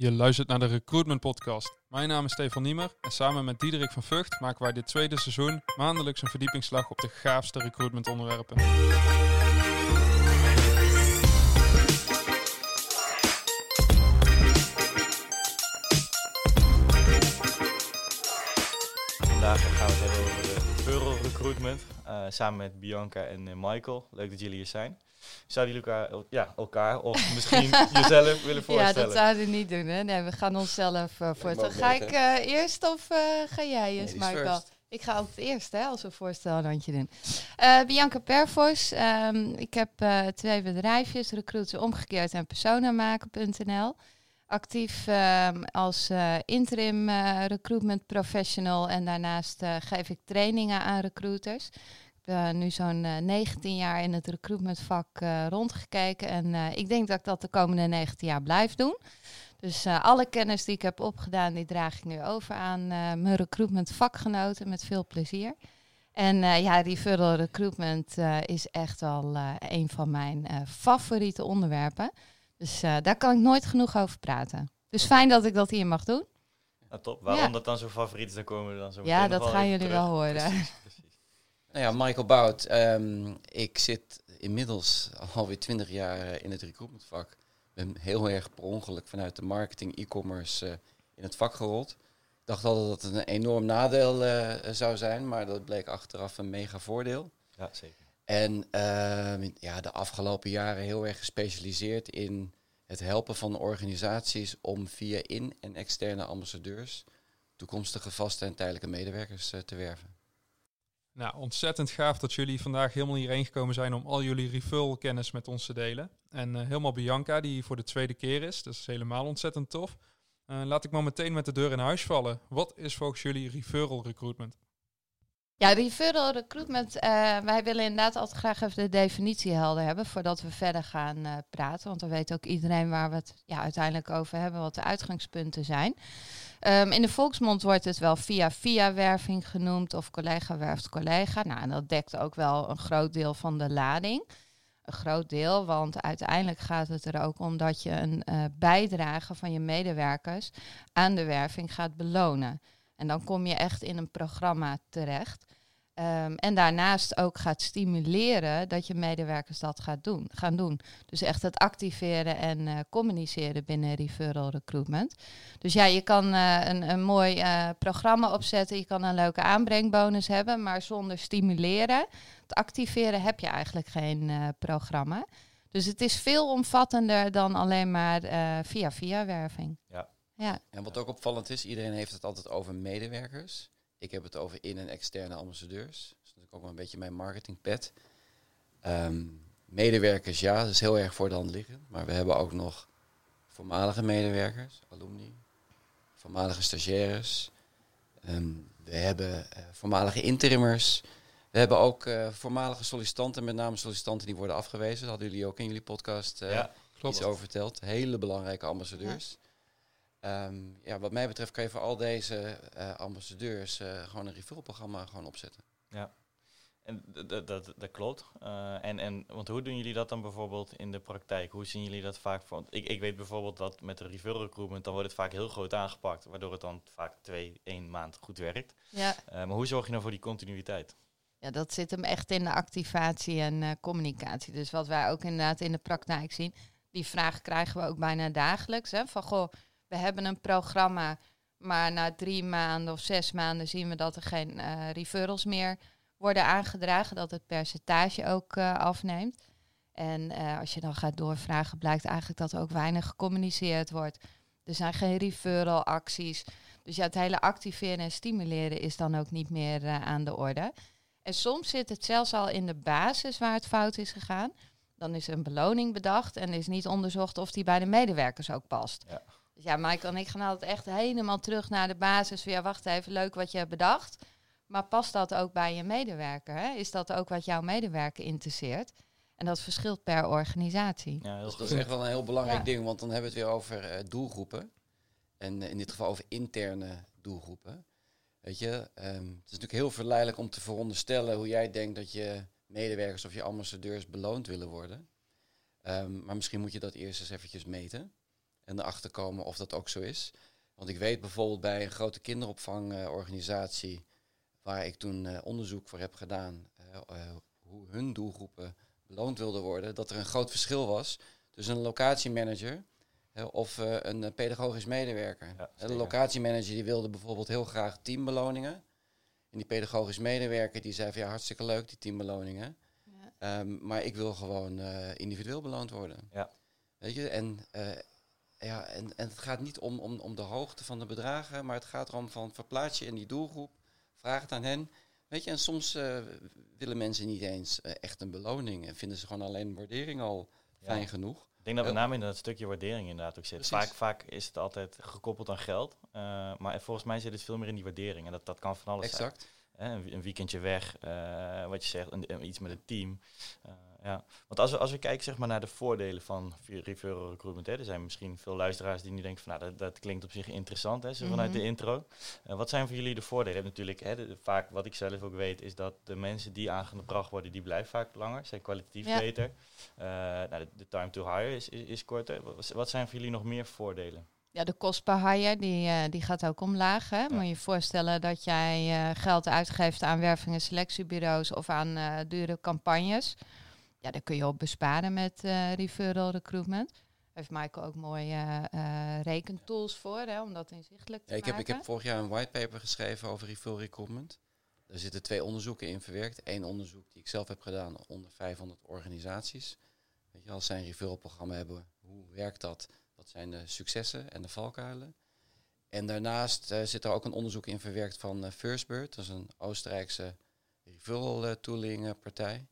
Je luistert naar de Recruitment Podcast. Mijn naam is Stefan Niemer en samen met Diederik van Vught maken wij dit tweede seizoen maandelijks een verdiepingsslag op de gaafste recruitment onderwerpen. Vandaag gaan we het hebben over de referral recruitment. eh, samen met Bianca en eh, Michael. Leuk dat jullie hier zijn. Zouden jullie elkaar, el- ja, elkaar of misschien jezelf willen Ja, voorstellen? dat zouden we niet doen. Hè? Nee, we gaan onszelf uh, voorstellen. Ga ik eh, eerst of eh, ga jij eens, Ladies Michael? first. Ik ga altijd eerst, hè, als we voorstelrandje doen. Eh Bianca Pervos. ehm, ik heb eh, twee bedrijfjes, Recruiter Omgekeerd en Personamaken.nl. Actief ehm, als eh, interim eh, recruitment professional en daarnaast eh, geef ik trainingen aan recruiters. Eh, nu zo'n eh, 19 jaar in het recruitmentvak eh, rondgekeken en eh, ik denk dat ik dat de komende 19 jaar blijf doen. Dus eh, alle kennis die ik heb opgedaan, die draag ik nu over aan eh, mijn recruitment vakgenoten met veel plezier. En eh, ja, referral recruitment eh, is echt wel eh, een van mijn eh, favoriete onderwerpen. Dus eh, daar kan ik nooit genoeg over praten. Dus fijn dat ik dat hier mag doen. Nou, top. Waarom Ja. dat dan zo favoriet is, dan komen we dan zo Ja, dat gaan jullie terug. wel horen. Precies, precies. Nou ja, Michael Bout. ehm, ik zit inmiddels alweer twintig jaar eh, in het recruitmentvak. Ben heel erg per ongeluk vanuit de marketing, e-commerce eh, in het vak gerold. Ik dacht altijd dat het een enorm nadeel eh, zou zijn, maar dat bleek achteraf een mega voordeel. Ja, zeker. En ehm, ja, de afgelopen jaren heel erg gespecialiseerd in het helpen van organisaties om via in- en externe ambassadeurs toekomstige vaste en tijdelijke medewerkers te werven. Nou, ontzettend gaaf dat jullie vandaag helemaal hierheen gekomen zijn om al jullie referral kennis met ons te delen. En eh, helemaal Bianca, die voor de tweede keer is. Dat is helemaal ontzettend tof. Eh, laat ik maar meteen met de deur in huis vallen. Wat is volgens jullie referral recruitment? Ja, referral recruitment. eh, wij willen inderdaad altijd graag even de definitie helder hebben voordat we verder gaan praten. Want dan weet ook iedereen waar we het ja, uiteindelijk over hebben, wat de uitgangspunten zijn. Ehm, in de volksmond wordt het wel via-via werving genoemd of collega werft collega. Nou, en dat dekt ook wel een groot deel van de lading. Een groot deel, want uiteindelijk gaat het er ook om dat je een eh, bijdrage van je medewerkers aan de werving gaat belonen. En dan kom je echt in een programma terecht. Ehm, en daarnaast ook gaat stimuleren dat je medewerkers dat gaat doen, gaan doen. Dus echt het activeren en eh, communiceren binnen referral recruitment. Dus ja, je kan eh, een, een mooi eh, programma opzetten, je kan een leuke aanbrengbonus hebben, maar zonder stimuleren, het activeren heb je eigenlijk geen eh, programma. Dus het is veel omvattender dan alleen maar eh, via-via werving. Ja. Ja, En wat ook opvallend is, iedereen heeft het altijd over medewerkers. Ik heb het over in- en externe ambassadeurs. Dat is natuurlijk ook wel een beetje mijn marketingpad. Ehm, medewerkers, ja, dat is heel erg voor de hand liggend. Maar we hebben ook nog voormalige medewerkers, alumni, voormalige stagiaires. Ehm, we hebben eh, voormalige interimmers. We hebben ook eh, voormalige sollicitanten, met name sollicitanten die worden afgewezen. Dat hadden jullie ook in jullie podcast eh, Ja, Klopt. iets over verteld. Hele belangrijke ambassadeurs. Ja. Ja, wat mij betreft kan je voor al deze eh, ambassadeurs eh, gewoon een referralprogramma gewoon opzetten. en d- d- dat, dat klopt. Eh, en, en, want hoe doen jullie dat dan bijvoorbeeld in de praktijk? Hoe zien jullie dat vaak? voor? Want ik, ik weet bijvoorbeeld dat met de referral recruitment, dan wordt het vaak heel groot aangepakt, waardoor het dan vaak twee, één maand goed werkt. ja. Eh, maar hoe zorg je nou voor die continuïteit? Ja, dat zit hem echt in de activatie en eh, communicatie. Dus wat wij ook inderdaad in de praktijk zien, die vraag krijgen we ook bijna dagelijks. Hè, van goh, we hebben een programma, maar na drie maanden of zes maanden zien we dat er geen eh, referrals meer worden aangedragen, dat het percentage ook eh, afneemt. En eh, als je dan gaat doorvragen, blijkt eigenlijk dat er ook weinig gecommuniceerd wordt. Er zijn geen referral acties. Dus ja, het hele activeren en stimuleren is dan ook niet meer aan de orde. En soms zit het zelfs al in de basis waar het fout is gegaan. Dan is een beloning bedacht en is niet onderzocht of die bij de medewerkers ook past. Ja. Dus ja, Michael en ik gaan altijd echt helemaal terug naar de basis. Van ja, wacht even, leuk wat je hebt bedacht. Maar past dat ook bij je medewerker? Hè? Is dat ook wat jouw medewerker interesseert? En dat verschilt per organisatie. Ja, Dus dat is echt wel een heel belangrijk Ja. ding, want dan hebben we het weer over eh, doelgroepen. En in dit geval over interne doelgroepen. Weet je, ehm, het is natuurlijk heel verleidelijk om te veronderstellen hoe jij denkt dat je medewerkers of je ambassadeurs beloond willen worden. Ehm, maar misschien moet je dat eerst eens eventjes meten. En erachter komen of dat ook zo is. Want ik weet bijvoorbeeld bij een grote kinderopvangorganisatie, waar ik toen eh, onderzoek voor heb gedaan, eh, eh, hoe hun doelgroepen beloond wilden worden, dat er een groot verschil was tussen een locatiemanager hè, of eh, een pedagogisch medewerker. Ja, de locatiemanager die wilde bijvoorbeeld heel graag teambeloningen. En die pedagogisch medewerker die zei van ja, hartstikke leuk die teambeloningen. Ja. Ehm, maar ik wil gewoon eh, individueel beloond worden. Ja. Weet je, en, eh, ja, en, en het gaat niet om, om, om de hoogte van de bedragen, maar het gaat erom van verplaats je in die doelgroep, vraag het aan hen. Weet je, en soms eh, willen mensen niet eens eh, echt een beloning en vinden ze gewoon alleen waardering al Ja. fijn genoeg. Ik denk dat met Ja. name in dat stukje waardering inderdaad ook zit. Precies. Vaak, vaak is het altijd gekoppeld aan geld. eh, maar volgens mij zit het veel meer in die waardering. En dat, dat kan van alles zijn. Exact. Een, weekendje weg, eh, wat je zegt, een- iets met het team. Ja. Want als we, als we kijken zeg maar, naar de voordelen van referral recruitment, hè, er zijn misschien veel luisteraars die nu denken van nou, dat, dat klinkt op zich interessant, hè, zo vanuit Mhm. de intro. Eh, wat zijn voor jullie de voordelen? Natuurlijk, hè, de- vaak wat ik zelf ook weet, is dat de mensen die aangebracht worden, die blijven vaak langer, zijn kwalitatief Ja. beter. Eh, nou, de, de time to hire is, is, is korter. Wat, wat zijn voor jullie nog meer voordelen? Ja, de kost per hire die, eh, die gaat ook omlaag. Hè? Moet je je voorstellen dat jij geld uitgeeft aan werving- en selectiebureaus of aan dure campagnes. Ja, daar kun je op besparen met eh, referral recruitment. Heeft Michael ook mooie eh, rekentools voor, hè, om dat inzichtelijk te Ja, ik, heb, ik maken. heb vorig jaar een whitepaper geschreven over refill recruitment. Daar zitten twee onderzoeken in verwerkt. Eén onderzoek die ik zelf heb gedaan onder 500 organisaties. Weet je, als zij een referral-programma hebben, hoe werkt dat? Wat zijn de successen en de valkuilen? En daarnaast eh, zit er ook een onderzoek in verwerkt van Firstbird. Dat is een Oostenrijkse referral tooling partij.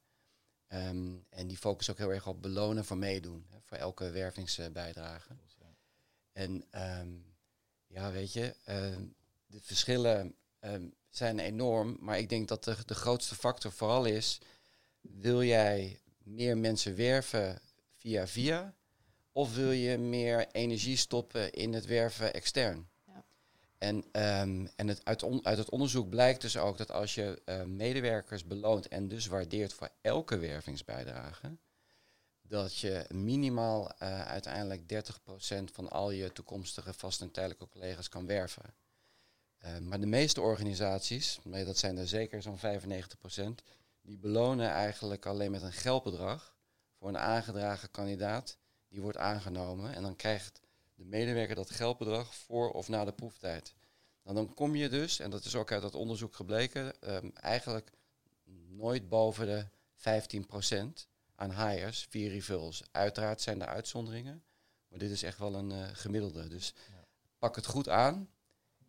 Ehm, en die focussen ook heel erg op belonen voor meedoen. Hè, voor elke wervingsbijdrage. En ehm, ja, weet je, ehm, de verschillen zijn enorm. Maar ik denk dat de, de grootste factor vooral is... wil jij meer mensen werven via via... of wil je meer energie stoppen in het werven extern? En, ehm, en het, uit, uit het onderzoek blijkt dus ook dat als je eh, medewerkers beloont... en dus waardeert voor elke wervingsbijdrage dat je minimaal eh, uiteindelijk 30% van al je toekomstige vast en tijdelijke collega's kan werven. Eh, maar de meeste organisaties, nee, dat zijn er zeker zo'n 95%, die belonen eigenlijk alleen met een geldbedrag voor een aangedragen kandidaat die wordt aangenomen. En dan krijgt de medewerker dat geldbedrag voor of na de proeftijd. Nou, dan kom je dus, en dat is ook uit dat onderzoek gebleken, ehm, eigenlijk nooit boven de 15% aan hires via referrals. Uiteraard zijn er uitzonderingen, maar dit is echt wel een eh, gemiddelde. Dus Ja. pak het goed aan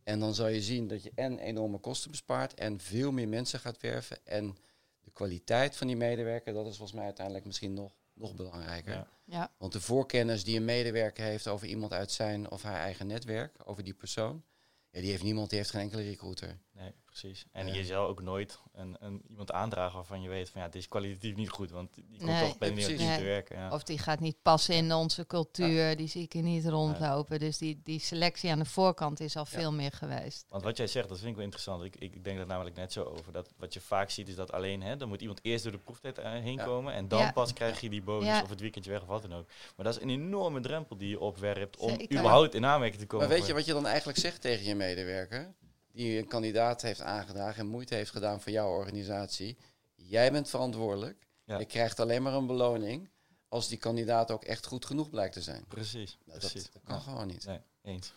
en dan zal je zien dat je en enorme kosten bespaart en veel meer mensen gaat werven. En de kwaliteit van die medewerker, dat is volgens mij uiteindelijk misschien nog, nog belangrijker. Ja. Ja, Want de voorkennis die een medewerker heeft over iemand uit zijn of haar eigen netwerk, over die persoon, ja, die heeft niemand, die heeft geen enkele recruiter. Nee, precies. En Ja. je zal ook nooit een, een, iemand aandragen waarvan je weet van ja, het is kwalitatief niet goed, want die komt Nee. toch bij Nee, niet team te Nee. werken. Ja. Of die gaat niet passen in onze cultuur, die zie ik er niet rondlopen. Dus die, die selectie aan de voorkant is al Ja. veel meer geweest. Want wat jij zegt, dat vind ik wel interessant. Ik, ik denk dat namelijk net zo over. Dat wat je vaak ziet is dat alleen, hè, dan moet iemand eerst door de proeftijd eh, heen Ja. komen en dan Ja. pas krijg je die bonus Ja. of het weekendje weg of wat dan ook. Maar dat is een enorme drempel die je opwerpt om Zeker. überhaupt in aanmerking te komen. Maar weet je wat je dan eigenlijk zegt tegen je medewerker? Die een kandidaat heeft aangedragen en moeite heeft gedaan voor jouw organisatie. Jij bent verantwoordelijk. Ja. Je krijgt alleen maar een beloning als die kandidaat ook echt goed genoeg blijkt te zijn. Precies, Nou, precies. dat, dat kan Ja. gewoon niet. Nee, eens.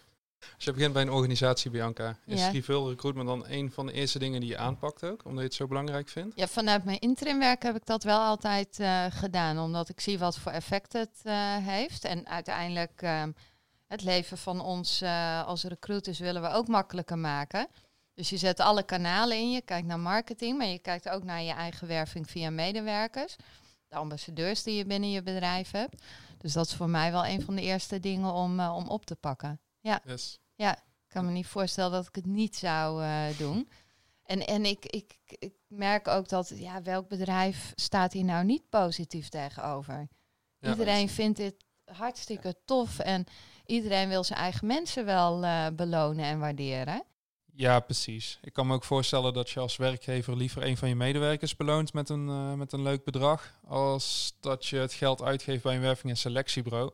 Als je begint bij een organisatie, Bianca, is Ja. refill recruitment dan een van de eerste dingen die je aanpakt ook? Omdat je het zo belangrijk vindt? Ja, vanuit mijn interimwerk heb ik dat wel altijd eh, gedaan, omdat ik zie wat voor effect het eh, heeft. En uiteindelijk ehm, het leven van ons eh, als recruiters willen we ook makkelijker maken. Dus je zet alle kanalen in, je kijkt naar marketing, maar je kijkt ook naar je eigen werving via medewerkers. De ambassadeurs die je binnen je bedrijf hebt. Dus dat is voor mij wel een van de eerste dingen om, eh, om op te pakken. Yes. Ik kan me niet voorstellen dat ik het niet zou eh, doen. En, en ik, ik, ik merk ook dat, ja, welk bedrijf staat hier nou niet positief tegenover? Ja. iedereen vindt dit hartstikke tof en iedereen wil zijn eigen mensen wel eh, belonen en waarderen. Ja, precies. Ik kan me ook voorstellen dat je als werkgever liever een van je medewerkers beloont met een, eh, met een leuk bedrag, als dat je het geld uitgeeft bij een werving- en selectiebureau.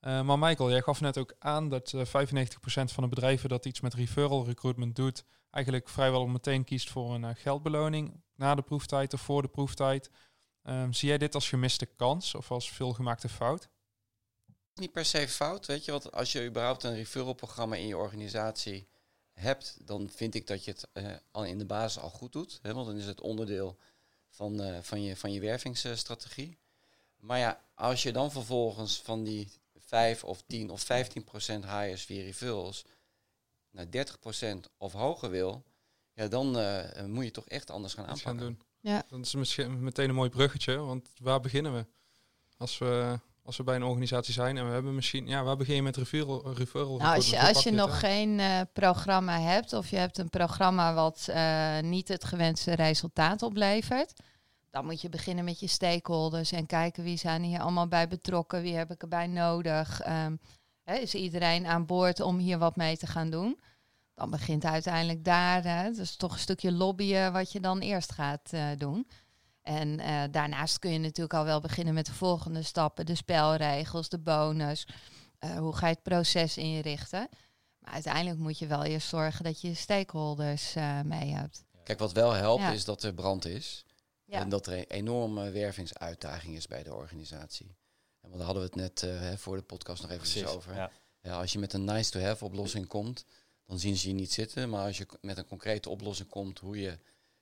Uh, maar Michael, jij gaf net ook aan dat uh, 95% van de bedrijven dat iets met referral recruitment doet, eigenlijk vrijwel meteen kiest voor een geldbeloning na de proeftijd of voor de proeftijd. Um, zie jij dit als gemiste kans of als veelgemaakte fout? Niet per se fout, weet je, want als je überhaupt een referral programma in je organisatie hebt, dan vind ik dat je het uh, al in de basis al goed doet. Hè, want dan is het onderdeel van, uh, van, je, van je wervingsstrategie. Maar ja, als je dan vervolgens van die 5 of 10 of 15 procent hires via referrals naar 30 procent of hoger wil, ja, dan uh, moet je toch echt anders gaan aanpakken. Gaan doen. Ja. Dat is misschien meteen een mooi bruggetje, want waar beginnen we? Als we als we bij een organisatie zijn en we hebben misschien, ja, waar begin je met referral? referral nou, als je, als je nog geen uh, programma hebt of je hebt een programma wat uh, niet het gewenste resultaat oplevert, dan moet je beginnen met je stakeholders en kijken wie zijn hier allemaal bij betrokken, wie heb ik erbij nodig. Um, hè, is iedereen aan boord om hier wat mee te gaan doen? Dan begint uiteindelijk daar, hè, dus toch een stukje lobbyen wat je dan eerst gaat uh, doen. En uh, daarnaast kun je natuurlijk al wel beginnen met de volgende stappen, de spelregels, de bonus. Uh, hoe ga je het proces inrichten? Maar uiteindelijk moet je wel eerst zorgen dat je stakeholders uh, mee hebt. Kijk, wat wel helpt ja. is dat er brand is. Ja. En dat er een enorme wervingsuitdaging is bij de organisatie. En daar hadden we het net hè, voor de podcast nog even over. Ja. Ja, als je met een nice-to-have oplossing komt, dan zien ze je niet zitten. Maar als je met een concrete oplossing komt hoe je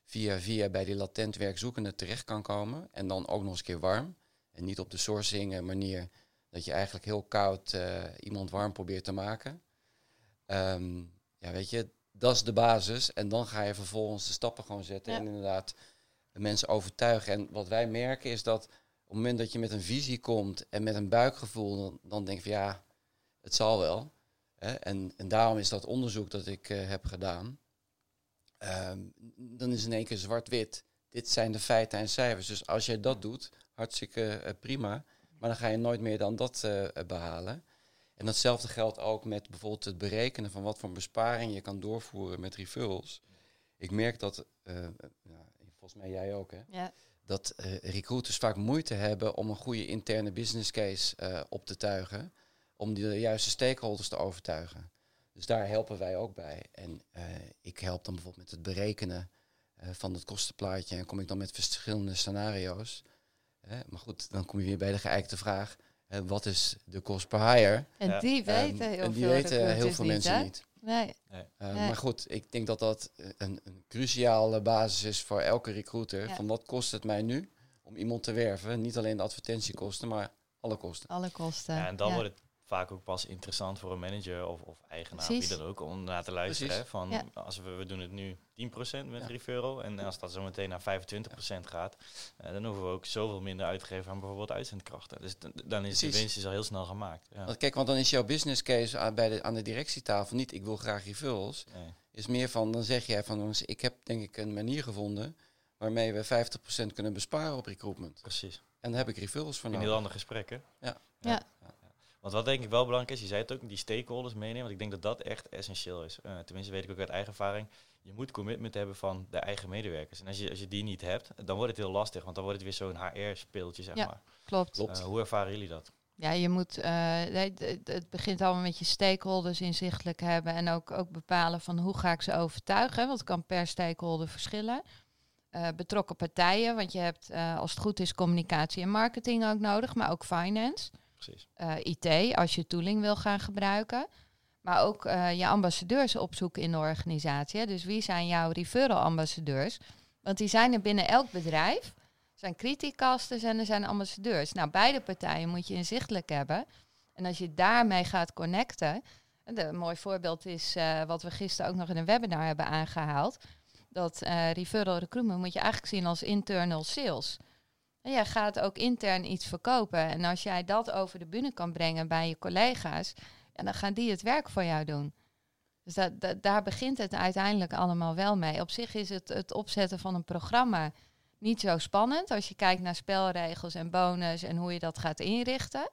via via bij die latent werkzoekende terecht kan komen. En dan ook nog eens een keer warm. En niet op de sourcing manier dat je eigenlijk heel koud uh, iemand warm probeert te maken. Um, ja, weet je, dat is de basis. En dan ga je vervolgens de stappen gewoon zetten ja. en inderdaad mensen overtuigen. En wat wij merken is dat op het moment dat je met een visie komt en met een buikgevoel, dan, dan denk je van ja, het zal wel. Hè? En, en daarom is dat onderzoek dat ik uh, heb gedaan, Um, dan is in één keer zwart-wit. Dit zijn de feiten en cijfers. Dus als je dat doet, hartstikke uh, prima. Maar dan ga je nooit meer dan dat uh, behalen. En datzelfde geldt ook met bijvoorbeeld het berekenen van wat voor besparing je kan doorvoeren met referrals. Ik merk dat, uh, nou, volgens mij jij ook, hè? Ja. dat recruiters vaak moeite hebben om een goede interne business case op te tuigen. Om de juiste stakeholders te overtuigen. Dus daar helpen wij ook bij. En uh, ik help dan bijvoorbeeld met het berekenen uh, van het kostenplaatje en kom ik dan met verschillende scenario's. Uh, maar goed, dan kom je weer bij de geëikte vraag. wat is de kost per hire? En die weten heel en die veel, weten heel veel mensen niet. Nee. nee. nee. Maar goed, ik denk dat dat een, een cruciale basis is voor elke recruiter. Ja. Van wat kost het mij nu om iemand te werven? Niet alleen de advertentiekosten, maar alle kosten. Alle kosten. Ja, en dan wordt het vaak ook pas interessant voor een manager of, of eigenaar, Precies. wie dan ook, om naar te luisteren. Hè, van ja. als we, we doen het nu 10% met ja. referral en als dat zo meteen naar 25% gaat, uh, dan hoeven we ook zoveel minder uit te geven aan bijvoorbeeld uitzendkrachten. Dus dan is Precies. de winst is al heel snel gemaakt. Ja. Want kijk, want dan is jouw business case aan, bij de, aan de directietafel niet, ik wil graag referrals. Nee. Is meer van, dan zeg jij van, ik heb denk ik een manier gevonden waarmee we 50% kunnen besparen op recruitment. Precies. En dan heb ik referrals voor In heel ander gesprek, hè? Ja. ja. Want wat denk ik wel belangrijk is, je zei het ook, die stakeholders meenemen. Want ik denk dat dat echt essentieel is. Uh, tenminste weet ik ook uit eigen ervaring. Je moet commitment hebben van de eigen medewerkers. En als je, als je die niet hebt, dan wordt het heel lastig. Want dan wordt het weer zo'n HR-speeltje, zeg ja, maar. Klopt. klopt. Uh, hoe ervaren jullie dat? Ja, je moet, uh, het begint allemaal met je stakeholders inzichtelijk hebben. En ook, ook bepalen van hoe ga ik ze overtuigen. Want het kan per stakeholder verschillen. Uh, betrokken partijen, want je hebt als het goed is communicatie en marketing ook nodig, maar ook finance. IT, als je tooling wil gaan gebruiken. Maar ook uh, je ambassadeurs opzoeken in de organisatie. Dus wie zijn jouw referral ambassadeurs? Want die zijn er binnen elk bedrijf. Er zijn criticasters en er zijn ambassadeurs. Nou, beide partijen moet je inzichtelijk hebben. En als je daarmee gaat connecten. Een mooi voorbeeld is uh, wat we gisteren ook nog in een webinar hebben aangehaald. Dat referral recruitment moet je eigenlijk zien als internal sales. En jij gaat ook intern iets verkopen. En als jij dat over de bühne kan brengen bij je collega's, ja, dan gaan die het werk voor jou doen. Dus dat, dat, daar begint het uiteindelijk allemaal wel mee. Op zich is het, het opzetten van een programma niet zo spannend als je kijkt naar spelregels en bonus en hoe je dat gaat inrichten.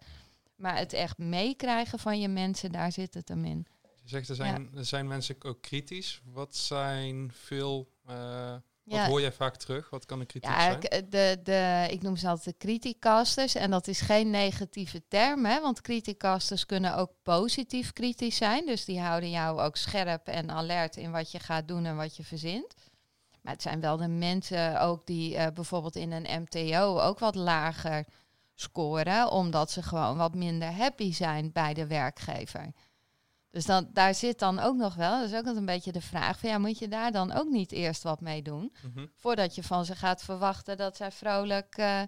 Maar het echt meekrijgen van je mensen, daar zit het hem in. Je zegt er zijn, ja. er zijn mensen ook kritisch. Wat zijn veel uh, Wat hoor jij vaak terug? Wat kan de kritiek ja, zijn? de, de, ik noem ze altijd de criticasters. En dat is geen negatieve term, hè, want criticasters kunnen ook positief kritisch zijn. Dus die houden jou ook scherp en alert in wat je gaat doen en wat je verzint. Maar het zijn wel de mensen ook die eh, bijvoorbeeld in een MTO ook wat lager scoren, omdat ze gewoon wat minder happy zijn bij de werkgever. Dus dan, daar zit dan ook nog wel, dat is ook een beetje de vraag van ja, moet je daar dan ook niet eerst wat mee doen? Mhm. Voordat je van ze gaat verwachten dat zij vrolijk eh,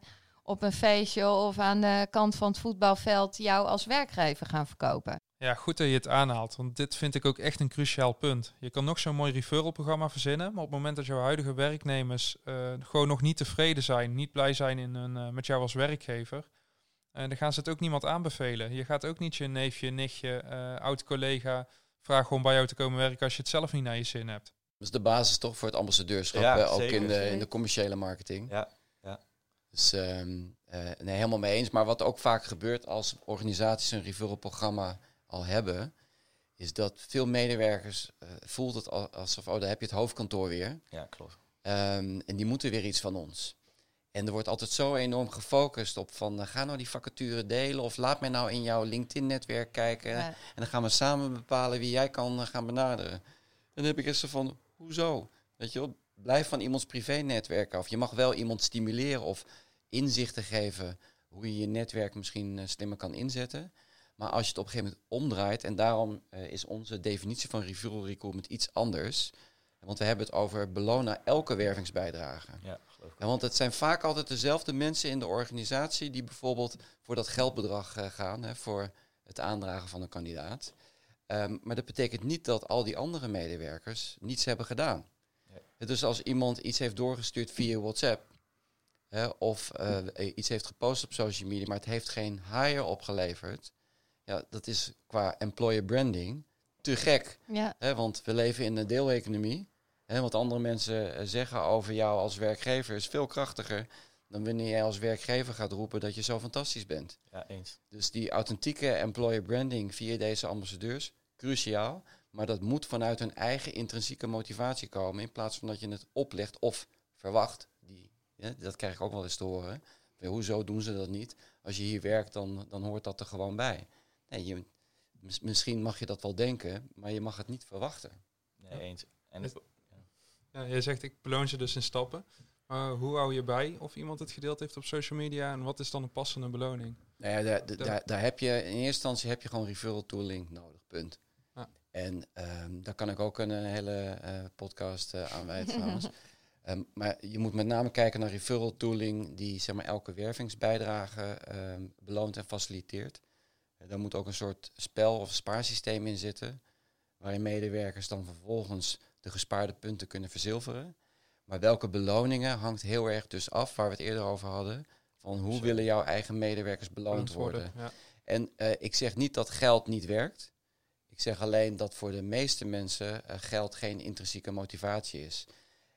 op een feestje of aan de kant van het voetbalveld jou als werkgever gaan verkopen. Ja, goed dat je het aanhaalt, want dit vind ik ook echt een cruciaal punt. Je kan nog zo'n mooi referral-programma verzinnen, maar op het moment dat jouw huidige werknemers eh, gewoon nog niet tevreden zijn, niet blij zijn in hun, eh, met jou als werkgever, eh, dan gaan ze het ook niemand aanbevelen. Je gaat ook niet je neefje, nichtje, eh oud-collega vragen om bij jou te komen werken als je het zelf niet naar je zin hebt. Dat is de basis toch voor het ambassadeurschap, Ja, hè, ook zeker. in de, in de commerciële marketing. Ja, Dus ehm, eh, nee, helemaal mee eens. Maar wat ook vaak gebeurt als organisaties een referral-programma al hebben, is dat veel medewerkers eh, voelt het al- alsof, oh, daar heb je het hoofdkantoor weer. ja, klopt. Ehm, en die moeten weer iets van ons. En er wordt altijd zo enorm gefocust op van, eh, ga nou die vacature delen of laat mij nou in jouw LinkedIn-netwerk kijken. Ja. En dan gaan we samen bepalen wie jij kan eh, gaan benaderen. En dan heb ik eens zo van, hoezo? Weet je wel, blijf van iemands privé-netwerk af. Je mag wel iemand stimuleren of inzichten geven hoe je je netwerk misschien eh, slimmer kan inzetten. Maar als je het op een gegeven moment omdraait, en daarom eh, is onze definitie van referral recruitment iets anders. Want we hebben het over belonen elke wervingsbijdrage. Ja. Ja, want het zijn vaak altijd dezelfde mensen in de organisatie die bijvoorbeeld voor dat geldbedrag eh, gaan, hè, voor het aandragen van een kandidaat. Ehm, maar dat betekent niet dat al die andere medewerkers niets hebben gedaan. Nee. Dus als iemand iets heeft doorgestuurd via WhatsApp, hè, of eh, iets heeft gepost op social media, maar het heeft geen hire opgeleverd, ja, dat is qua employer branding te gek. Ja, Hè, want we leven in een deeleconomie. Hè, wat andere mensen eh, zeggen over jou als werkgever is veel krachtiger dan wanneer jij als werkgever gaat roepen dat je zo fantastisch bent. Ja, eens. Dus die authentieke employer branding via deze ambassadeurs, cruciaal. Maar dat moet vanuit hun eigen intrinsieke motivatie komen. In plaats van dat je het oplegt of verwacht. Die, ja, dat krijg ik ook wel eens te horen. Hoezo doen ze dat niet? Als je hier werkt, dan, dan hoort dat er gewoon bij. Nee, je, mis- misschien mag je dat wel denken, maar je mag het niet verwachten. Nee, eens. En Is- Ja, jij zegt ik beloon ze dus in stappen. Maar hoe hou je bij of iemand het gedeeld heeft op social media en wat is dan een passende beloning? Nou ja, daar, daar, heb je in eerste instantie heb je gewoon referral tooling nodig, punt. Ja. En ehm, daar kan ik ook een, hele eh, podcast eh, aan wijden trouwens. Ehm, maar je moet met name kijken naar referral tooling die zeg maar, elke wervingsbijdrage ehm, beloont en faciliteert. Eh, daar moet ook een soort spel of spaarsysteem in zitten, waarin medewerkers dan vervolgens de gespaarde punten kunnen verzilveren. Maar welke beloningen hangt heel erg dus af, waar we het eerder over hadden, van hoe Zo. willen jouw eigen medewerkers beloond worden. Ja. En eh, ik zeg niet dat geld niet werkt. Ik zeg alleen dat voor de meeste mensen eh, geld geen intrinsieke motivatie is.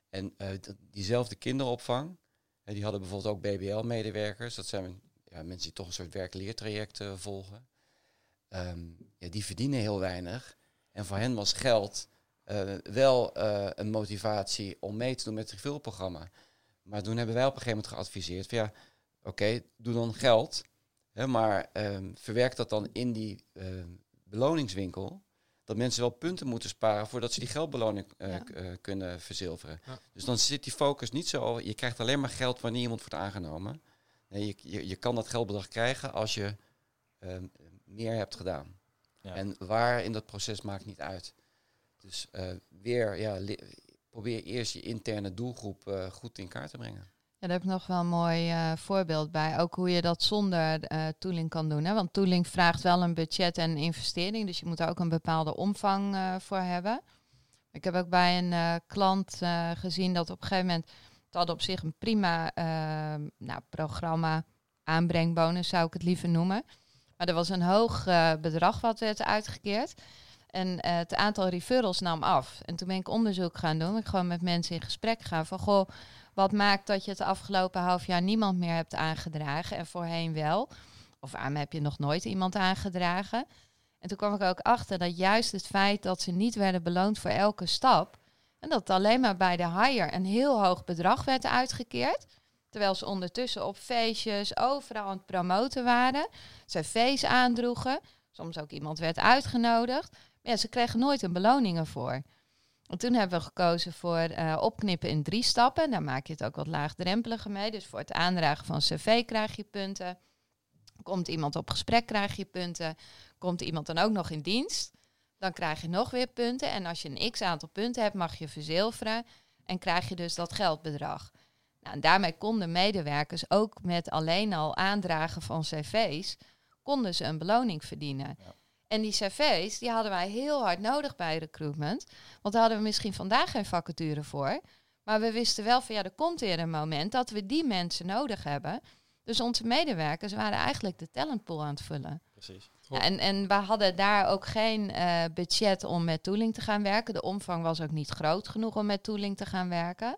En eh, diezelfde kinderopvang, die hadden bijvoorbeeld ook BBL-medewerkers. Dat zijn ja, mensen die toch een soort werk-leertraject volgen. Ehm, ja, die verdienen heel weinig. En voor hen was geld wel eh, een motivatie om mee te doen met het refill-programma. Maar toen hebben wij op een gegeven moment geadviseerd van ja, oké, doe dan geld. Hè, maar ehm, verwerk dat dan in die ehm, beloningswinkel. Dat mensen wel punten moeten sparen voordat ze die geldbeloning eh, Ja. k- eh, kunnen verzilveren. Ja. Dus dan zit die focus niet zo. Je krijgt alleen maar geld wanneer iemand wordt aangenomen. Nee, je, je, je kan dat geldbedrag krijgen als je ehm, meer hebt gedaan. Ja. En waar in dat proces maakt niet uit. Dus eh, weer, ja, probeer eerst je interne doelgroep eh, goed in kaart te brengen. Ja, daar heb ik nog wel een mooi eh, voorbeeld bij. Ook hoe je dat zonder tooling kan doen. Hè? Want tooling vraagt wel een budget en investering. Dus je moet daar ook een bepaalde omvang voor hebben. Ik heb ook bij een klant gezien dat op een gegeven moment... Het hadden op zich een prima nou, programma, aanbrengbonus zou ik het liever noemen. Maar er was een hoog bedrag wat werd uitgekeerd. En eh, het aantal referrals nam af. En toen ben ik onderzoek gaan doen. Ik gewoon met mensen in gesprek gaan van... Goh, wat maakt dat je het afgelopen half jaar niemand meer hebt aangedragen en voorheen wel? Of waarom heb je nog nooit iemand aangedragen? En toen kwam ik ook achter dat juist het feit dat ze niet werden beloond voor elke stap, En dat alleen maar bij de hire een heel hoog bedrag werd uitgekeerd. Terwijl ze ondertussen op feestjes overal aan het promoten waren. cv's aandroegen. Soms ook iemand werd uitgenodigd. Ja, ze kregen nooit een beloning ervoor. En toen hebben we gekozen voor eh, opknippen in drie stappen. Daar maak je het ook wat laagdrempeliger mee. Dus voor het aandragen van cv krijg je punten. Komt iemand op gesprek krijg je punten. Komt iemand dan ook nog in dienst, dan krijg je nog weer punten. En als je een x aantal punten hebt, mag je verzilveren. En krijg je dus dat geldbedrag. Nou, en daarmee konden medewerkers ook met alleen al aandragen van cv's, konden ze een beloning verdienen. En die cv's, die hadden wij heel hard nodig bij recruitment. Want daar hadden we misschien vandaag geen vacature voor. Maar we wisten wel van ja, er komt weer een moment dat we die mensen nodig hebben. Dus onze medewerkers waren eigenlijk de talentpool aan het vullen. Precies. en, en we hadden daar ook geen uh, budget om met tooling te gaan werken. De omvang was ook niet groot genoeg om met tooling te gaan werken.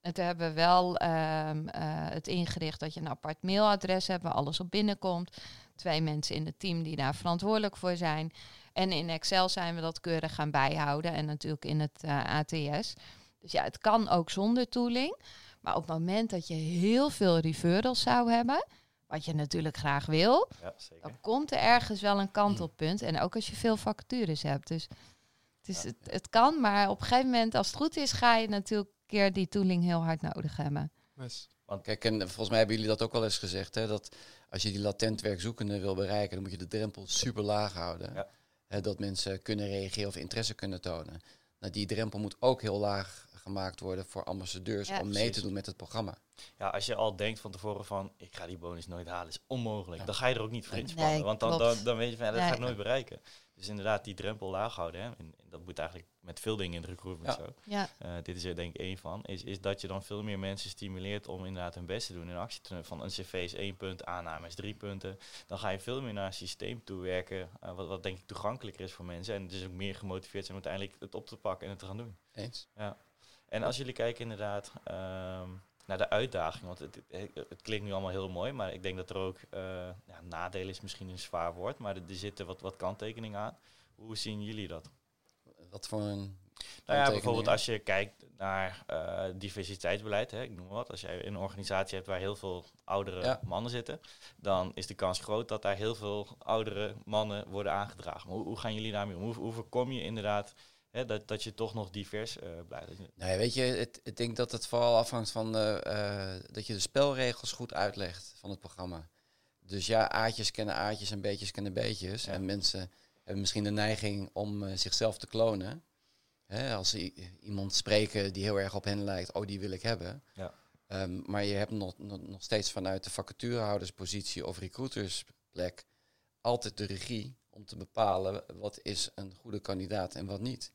En toen hebben we wel um, uh, het ingericht dat je een apart mailadres hebt waar alles op binnenkomt. Twee mensen in het team die daar verantwoordelijk voor zijn. En in Excel zijn we dat keurig gaan bijhouden en natuurlijk in het uh, ATS. Dus ja, het kan ook zonder tooling. Maar op het moment dat je heel veel referrals zou hebben, wat je natuurlijk graag wil, ja, dan komt er ergens wel een kantelpunt. En ook als je veel vacatures hebt. Dus het, is, het, het, kan, maar op een gegeven moment, als het goed is, ga je natuurlijk een keer die tooling heel hard nodig hebben. Want kijk, en volgens mij hebben jullie dat ook wel eens gezegd, hè, dat als je die latent werkzoekende wil bereiken, dan moet je de drempel super laag houden. Ja. Hè, dat mensen kunnen reageren of interesse kunnen tonen. Nou, die drempel moet ook heel laag gemaakt worden voor ambassadeurs om mee te doen met het programma. Ja, als je al denkt van tevoren van ik ga die bonus nooit halen, is onmogelijk. Dan ga je er ook niet voor inspannen. want dan, dan, dan, weet je van ja, dat ga ik nooit bereiken. Dus inderdaad, die drempel laag houden. Hè. En, dat moet eigenlijk met veel dingen in de recruitment zo. Ja. Uh, dit is er denk ik één van. Is, is dat je dan veel meer mensen stimuleert om inderdaad hun best te doen in actie te nemen. Van een cv is één punt, aanname is drie punten. Dan ga je veel meer naar een systeem toe werken. Uh, wat, wat denk ik toegankelijker is voor mensen. En dus ook meer gemotiveerd zijn om uiteindelijk het op te pakken en het te gaan doen. Eens. Ja. En als jullie kijken inderdaad um, naar de uitdaging, want het, het, klinkt nu allemaal heel mooi, maar ik denk dat er ook uh, ja, nadelen is misschien een zwaar woord, maar er, er zitten wat, wat kanttekeningen aan. Hoe zien jullie dat? Wat voor een. Nou ja, bijvoorbeeld als je kijkt naar uh, diversiteitsbeleid, hè, ik noem maar wat. Als jij een organisatie hebt waar heel veel oudere mannen zitten, dan is de kans groot dat daar heel veel oudere mannen worden aangedragen. hoe, hoe gaan jullie daarmee om? Hoe, hoe voorkom je inderdaad dat, dat je toch nog divers uh, blijft. Nee, weet je, het, ik denk dat het vooral afhangt van uh, dat je de spelregels goed uitlegt van het programma. Dus ja, aardjes kennen aardjes en beetjes kennen beetjes. En mensen hebben misschien de neiging om zichzelf te klonen. Hè, als ze iemand spreken die heel erg op hen lijkt, oh, die wil ik hebben. Ja. Um, maar je hebt nog, nog, nog steeds vanuit de vacaturehouderspositie of recruitersplek altijd de regie om te bepalen wat is een goede kandidaat en wat niet.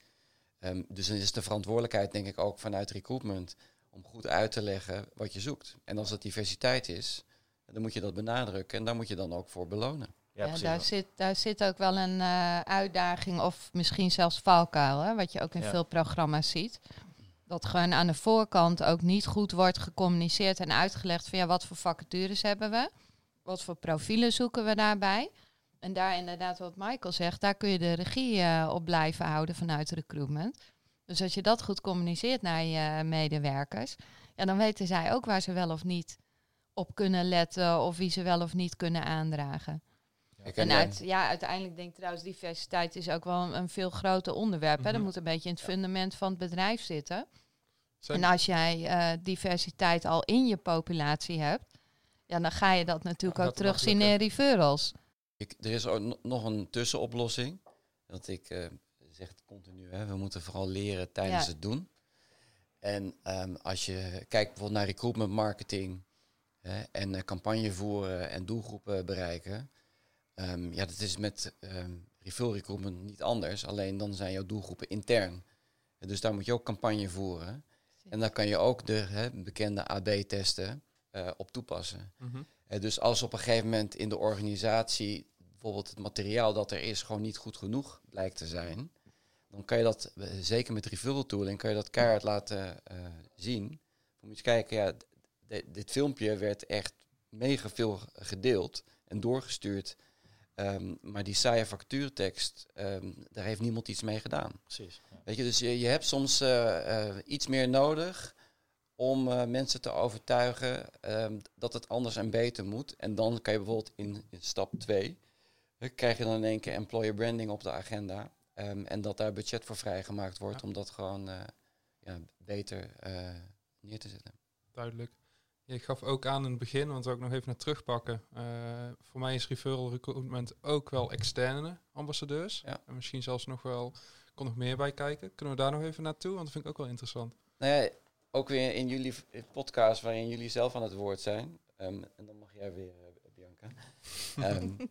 Um, dus dan is de verantwoordelijkheid denk ik ook vanuit recruitment om goed uit te leggen wat je zoekt. En als dat diversiteit is, dan moet je dat benadrukken en daar moet je dan ook voor belonen. Ja, ja daar, zit, daar zit ook wel een uh, uitdaging of misschien zelfs valkuil, hè, wat je ook in veel programma's ziet. Dat gewoon aan de voorkant ook niet goed wordt gecommuniceerd en uitgelegd van ja, wat voor vacatures hebben we? Wat voor profielen zoeken we daarbij? En daar inderdaad wat Michael zegt, daar kun je de regie uh, op blijven houden vanuit recruitment. Dus als je dat goed communiceert naar je medewerkers, ja, dan weten zij ook waar ze wel of niet op kunnen letten of wie ze wel of niet kunnen aandragen. Ja, en uit, ja, uiteindelijk denk ik trouwens, diversiteit is ook wel een, veel groter onderwerp. Mm Dat moet een beetje in het fundament van het bedrijf zitten. En als jij uh, diversiteit al in je populatie hebt, ja, dan ga je dat natuurlijk ook terugzien in referrals. Ik, er is ook nog een tussenoplossing. Dat ik uh, zeg continu, hè, we moeten vooral leren tijdens het doen. En um, als je kijkt bijvoorbeeld naar recruitment marketing hè, en uh, campagne voeren en doelgroepen bereiken. Um, ja, dat is met um, refill recruitment niet anders. Alleen dan zijn jouw doelgroepen intern. dus daar moet je ook campagne voeren. En dan kan je ook de hè, bekende AB-testen uh, eh, op toepassen. Mm -hmm. dus als op een gegeven moment in de organisatie bijvoorbeeld het materiaal dat er is gewoon niet goed genoeg blijkt te zijn, dan kan je dat, eh, zeker met referral tooling, kan je dat keihard laten uh, zien. Moet je eens kijken, ja, dit filmpje werd echt mega veel gedeeld en doorgestuurd Ehm, maar die saaie factuurtekst, ehm, daar heeft niemand iets mee gedaan. Precies. Ja. Weet je, dus je, je hebt soms eh, eh, iets meer nodig om eh, mensen te overtuigen ehm, dat het anders en beter moet. En dan kan je bijvoorbeeld in, in stap 2, krijg je dan in één keer employer branding op de agenda. Ehm, en dat daar budget voor vrijgemaakt wordt Ja. om dat gewoon eh, ja, beter eh, neer te zetten. Duidelijk. Je gaf ook aan in het begin, want we ook nog even naar terugpakken. eh, voor mij is referral recruitment ook wel externe ambassadeurs. Ja. En misschien zelfs nog wel, kon nog meer bij kijken. Kunnen we daar nog even naartoe? Want dat vind ik ook wel interessant. Nou ja, ook weer in jullie podcast waarin jullie zelf aan het woord zijn. Ehm, en dan mag jij weer, Bianca. Ehm, eh,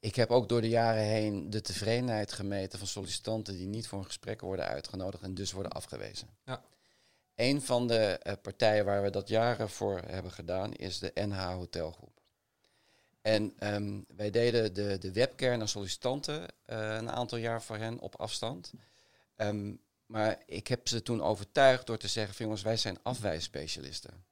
ik heb ook door de jaren heen de tevredenheid gemeten van sollicitanten die niet voor een gesprek worden uitgenodigd en dus worden afgewezen. Ja. Een van de eh, partijen waar we dat jaren voor hebben gedaan is de NH Hotelgroep. En ehm, wij deden de, de webcare naar sollicitanten eh, een aantal jaar voor hen op afstand. Ehm, maar ik heb ze toen overtuigd door te zeggen, jongens, wij zijn afwijsspecialisten.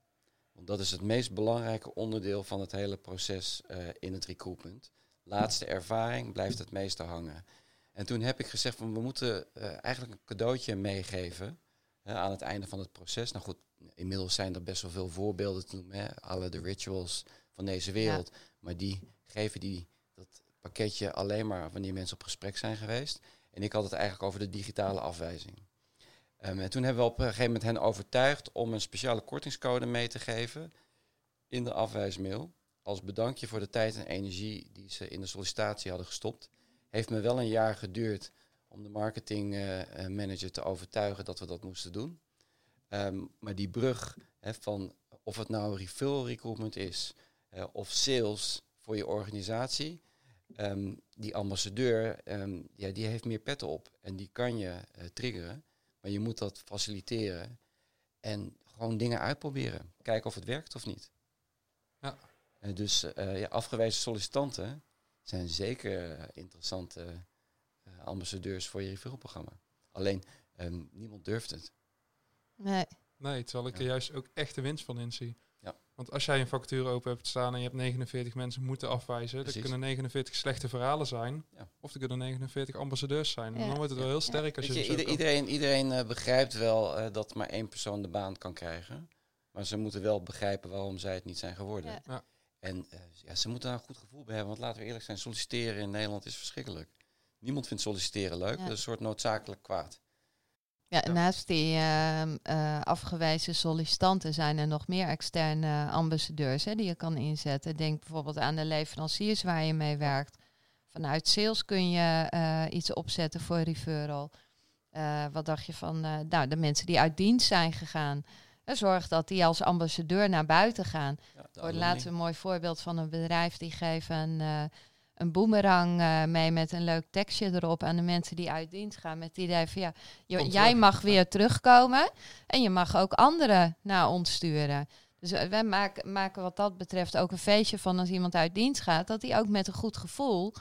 Want dat is het meest belangrijke onderdeel van het hele proces eh, in het recruitment. Laatste ervaring blijft het meeste hangen. En toen heb ik gezegd van we moeten eh, eigenlijk een cadeautje meegeven hè, aan het einde van het proces. Nou goed, inmiddels zijn er best wel veel voorbeelden te noemen. Hè, alle de rituals van deze wereld. Maar die geven die, dat pakketje alleen maar wanneer mensen op gesprek zijn geweest. En ik had het eigenlijk over de digitale afwijzing. Ehm, en toen hebben we op een gegeven moment hen overtuigd om een speciale kortingscode mee te geven in de afwijsmail. Als bedankje voor de tijd en energie die ze in de sollicitatie hadden gestopt. Heeft me wel een jaar geduurd om de marketingmanager te overtuigen dat we dat moesten doen. Ehm, maar die brug van of het nou referral recruitment is eh, of sales voor je organisatie. ehm, die ambassadeur, ja, die heeft meer petten op en die kan je eh, triggeren. Maar je moet dat faciliteren en gewoon dingen uitproberen. Kijken of het werkt of niet. Ja. En dus eh, ja, afgewezen sollicitanten zijn zeker eh, interessante eh, ambassadeurs voor je referralprogramma. Alleen ehm, niemand durft het. Nee. Nee, terwijl ik er Ja. juist ook echt de winst van inzie. Ja. Want als jij een vacature open hebt staan en je hebt 49 mensen moeten afwijzen, Precies. dan kunnen 49 slechte verhalen zijn. Ja. Of er kunnen 49 ambassadeurs zijn. En dan wordt het wel heel sterk als je je, ieder- iedereen iedereen eh, begrijpt wel eh, dat maar één persoon de baan kan krijgen. Maar ze moeten wel begrijpen waarom zij het niet zijn geworden. Ja. Ja. En eh, ja, ze moeten daar een goed gevoel bij hebben. Want laten we eerlijk zijn, solliciteren in Nederland is verschrikkelijk. Niemand vindt solliciteren leuk. Ja. Dat is een soort noodzakelijk kwaad. Ja, Ja. naast die ehm, eh, afgewezen sollicitanten zijn er nog meer externe ambassadeurs hè, die je kan inzetten. Denk bijvoorbeeld aan de leveranciers waar je mee werkt. Vanuit sales kun je eh, iets opzetten voor referral. Eh, wat dacht je van nou, de mensen die uit dienst zijn gegaan? Zorg dat die als ambassadeur naar buiten gaan. Ja, laatst een mooi voorbeeld van een bedrijf die geven een, boemerang eh, mee met een leuk tekstje erop aan de mensen die uit dienst gaan. Met het idee van ja, je- jij mag weer terugkomen en je mag ook anderen naar ons sturen. Dus eh, wij maken, maken wat dat betreft ook een feestje van als iemand uit dienst gaat, dat hij ook met een goed gevoel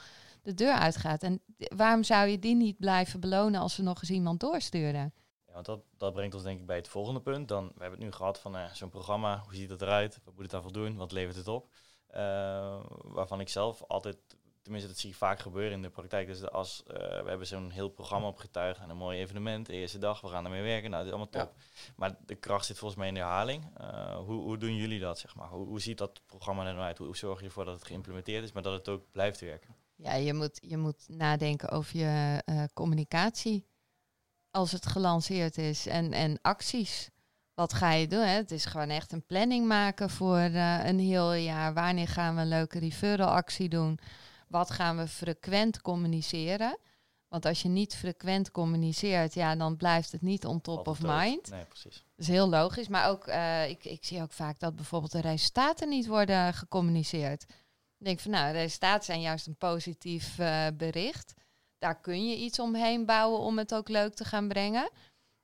de deur uitgaat. En waarom zou je die niet blijven belonen als we nog eens iemand doorsturen? Ja, want dat, dat brengt ons denk ik bij het volgende punt. Dan, we hebben het nu gehad van eh, zo'n programma, hoe ziet het eruit? Wat moet het daarvoor doen? Wat levert het op? Waarvan ik zelf altijd, tenminste dat zie ik vaak gebeuren in de praktijk. Dus als eh, we hebben zo'n heel programma opgetuigd en een mooi evenement, de eerste dag, we gaan ermee werken. Nou, dit is allemaal top. Maar de kracht zit volgens mij in de herhaling. Eh, hoe, hoe doen jullie dat, zeg maar? Hoe, hoe ziet dat programma er nou uit? Hoe, hoe zorg je ervoor dat het geïmplementeerd is, maar dat het ook blijft werken? Ja, je moet, je moet nadenken over je eh, communicatie als het gelanceerd is en, en acties. Wat ga je doen? Hè? Het is gewoon echt een planning maken voor eh, een heel jaar. Wanneer gaan we een leuke referral actie doen? Wat gaan we frequent communiceren? Want als je niet frequent communiceert, ja, dan blijft het niet on top of mind. Nee, precies. Dat is heel logisch. Maar ook, eh, ik, ik zie ook vaak dat bijvoorbeeld de resultaten niet worden gecommuniceerd. Ik denk van, nou, resultaten zijn juist een positief eh, bericht. Daar kun je iets omheen bouwen om het ook leuk te gaan brengen.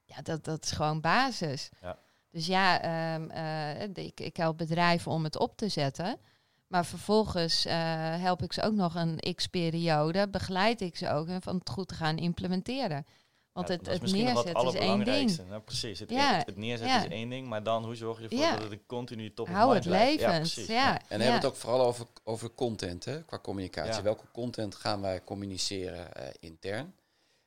Ja, dat, dat is gewoon basis. Ja. Dus ja, ehm, eh, ik, ik help bedrijven om het op te zetten. Maar vervolgens eh, help ik ze ook nog een x-periode, begeleid ik ze ook om van het goed te gaan implementeren. Want Ja, het, het neerzetten is één ding. allerbelangrijkste. Nou, precies. Het, Ja, het, het neerzetten ja. is één ding, maar dan hoe zorg je ervoor Ja. dat het een continu top of Hou het blijft? Ja, levend. precies. Ja, En dan ja. hebben we het ook vooral over, over content, hè, qua communicatie. Ja. Welke content gaan wij communiceren eh, intern?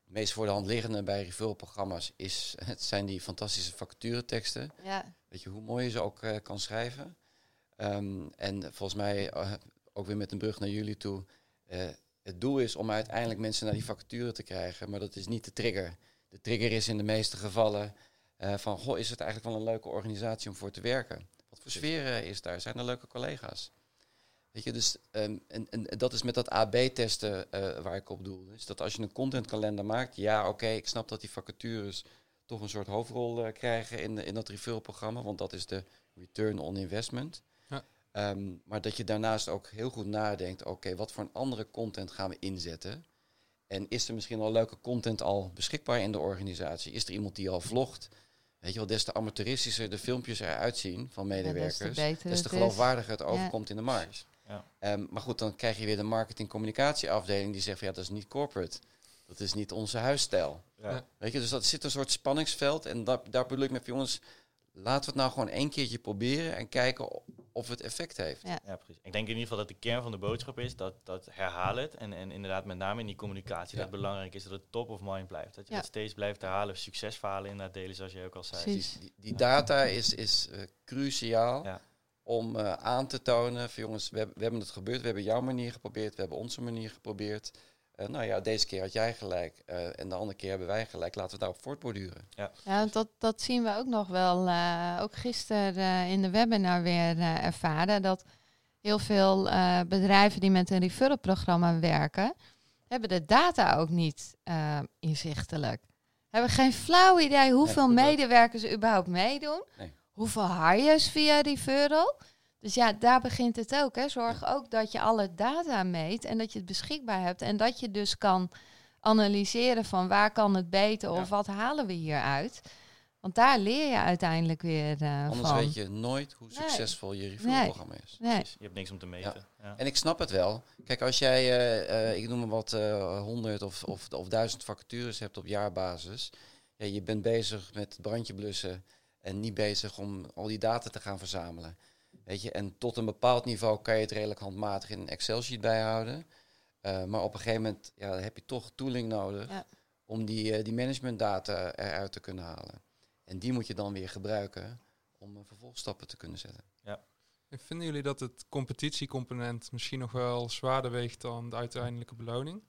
Het meest voor de hand liggende bij referral-programma's is, het zijn die fantastische vacatureteksten. ja. Weet je, hoe mooi je ze ook eh, kan schrijven. Ehm, en volgens mij, eh, ook weer met een brug naar jullie toe, eh, het doel is om uiteindelijk mensen naar die vacature te krijgen, maar dat is niet de trigger. De trigger is in de meeste gevallen eh, van, goh, is het eigenlijk wel een leuke organisatie om voor te werken? Wat voor sfeer is daar? Zijn er leuke collega's? Weet je, dus ehm, en, en dat is met dat AB-testen waar ik op doel. Dus dat als je een contentkalender maakt, ja, oké, ik snap dat die vacatures toch een soort hoofdrol krijgen in, in dat referral-programma, want dat is de return on investment. Ja. Ehm, maar dat je daarnaast ook heel goed nadenkt, oké, wat voor een andere content gaan we inzetten? En is er misschien al leuke content al beschikbaar in de organisatie? Is er iemand die al vlogt? Weet je wel, des te amateuristischer de filmpjes eruit zien van Ja, des te medewerkers, beter des te geloofwaardiger het overkomt in de markt. Ja. Ehm, maar goed, dan krijg je weer de marketing-communicatieafdeling die zegt van ja, dat is niet corporate. Dat is niet onze huisstijl. Ja. Weet je, dus dat zit een soort spanningsveld. En daar, daar bedoel ik met jongens, laten we het nou gewoon één keertje proberen en kijken of het effect heeft. Ja. Ja, precies. Ik denk in ieder geval dat de kern van de boodschap is dat, dat herhaal het. En, en inderdaad met name in die communicatie Ja. dat het belangrijk is dat het top of mind blijft. Dat je Ja. het steeds blijft herhalen. Succesverhalen inderdaad delen zoals je ook al zei. Precies. Die, die data is, is eh, cruciaal Ja. om eh, aan te tonen van jongens, we, hebben- we hebben het gebeurd, we hebben jouw manier geprobeerd, we hebben onze manier geprobeerd. Eh, nou ja, deze keer had jij gelijk eh, en de andere keer hebben wij gelijk. Laten we daarop voortborduren. Ja, want dat, dat zien we ook nog wel. eh, ook gisteren eh, in de webinar weer eh, ervaren. Dat heel veel eh, bedrijven die met een referral-programma werken, hebben de data ook niet eh, inzichtelijk. Hebben geen flauw idee hoeveel dat- medewerkers überhaupt meedoen. Nee. Hoeveel hires via referral. Dus ja, daar begint het ook. Hè. Zorg ook dat je alle data meet en dat je het beschikbaar hebt. En dat je dus kan analyseren van waar kan het beter of Ja. wat halen we hieruit. Want daar leer je uiteindelijk weer eh, Anders van. weet je nooit hoe Nee. succesvol je referral-programma is. Nee. Precies. Je hebt niks om te meten. Ja. En ik snap het wel. Kijk, als jij, eh, eh, ik noem maar wat, eh, honderd of, of, of duizend vacatures hebt op jaarbasis. Ja, je bent bezig met het brandje blussen en niet bezig om al die data te gaan verzamelen. Weet je, en tot een bepaald niveau kan je het redelijk handmatig in een Excel-sheet bijhouden. Eh, maar op een gegeven moment ja, heb je toch tooling nodig Ja. om die, eh, die managementdata eruit te kunnen halen. En die moet je dan weer gebruiken om eh, vervolgstappen te kunnen zetten. En Vinden jullie dat het competitiecomponent misschien nog wel zwaarder weegt dan de uiteindelijke beloning?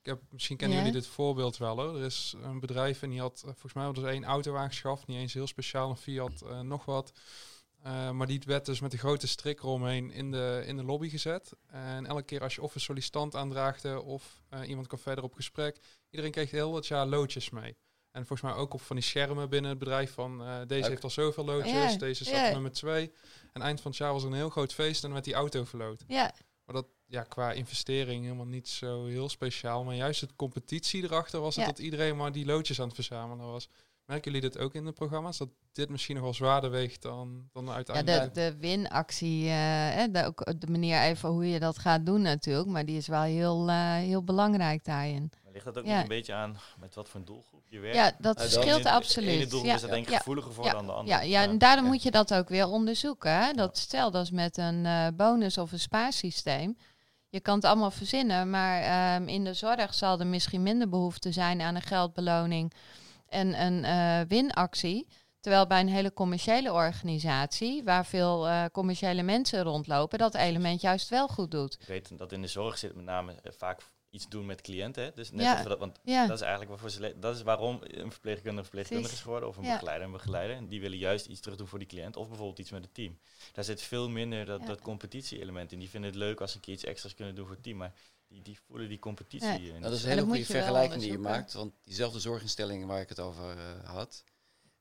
Ik heb, misschien kennen Ja. jullie dit voorbeeld wel hoor. Er is een bedrijf en die had, volgens mij hadden ze één auto aangeschaft, niet eens heel speciaal, een Fiat, eh, nog wat. Eh, maar die werd dus met een grote strik eromheen in de, in de lobby gezet. En elke keer als je of een sollicitant aandraagde of eh, iemand kwam verder op gesprek, iedereen kreeg heel het jaar loodjes mee. En volgens mij ook op van die schermen binnen het bedrijf van eh, deze Leuk. heeft al zoveel loodjes, Ja, deze staat ja. nummer twee. En eind van het jaar was er een heel groot feest en dan werd die auto verloot. Ja, Maar dat ja, qua investering helemaal niet zo heel speciaal. Maar juist het competitie erachter was het Ja. dat iedereen maar die loodjes aan het verzamelen was. Merken jullie dit ook in de programma's? Dat dit misschien nog wel zwaarder weegt dan, dan de ja de, de winactie, eh, hè, de, ook de manier even hoe je dat gaat doen natuurlijk. Maar die is wel heel, eh, heel belangrijk daarin. Maar ligt dat ook Ja. niet een beetje aan met wat voor een doelgroep je werkt? Ja, dat Eh, dan verschilt De ene absoluut. doelgroep Ja. is er denk ik Ja. gevoeliger voor Ja. dan de andere. Ja, ja, en daarom Ja. moet je dat ook weer onderzoeken. Hè? Dat stel dat is met een eh, bonus of een spaarsysteem. Je kan het allemaal verzinnen, maar ehm, in de zorg zal er misschien minder behoefte zijn aan een geldbeloning en een eh, winactie. Terwijl bij een hele commerciële organisatie, waar veel eh, commerciële mensen rondlopen, dat element juist wel goed doet. Ik weet dat in de zorg zit met name eh, vaak iets doen met cliënten. Hè? Dus net Ja. dat, want Ja, dat is eigenlijk waarvoor ze dat is waarom een verpleegkundige een verpleegkundige is geworden of een Ja. begeleider een begeleider. En die willen juist iets terug doen voor die cliënt of bijvoorbeeld iets met het team. Daar zit veel minder dat, dat competitie-element in. Die vinden het leuk als ze een keer iets extra's kunnen doen voor het team, maar die, die voelen die competitie. Ja. in. Nou, dat is een En hele goede vergelijking die je onderzoeken. maakt. Want diezelfde zorginstelling waar ik het over eh, had.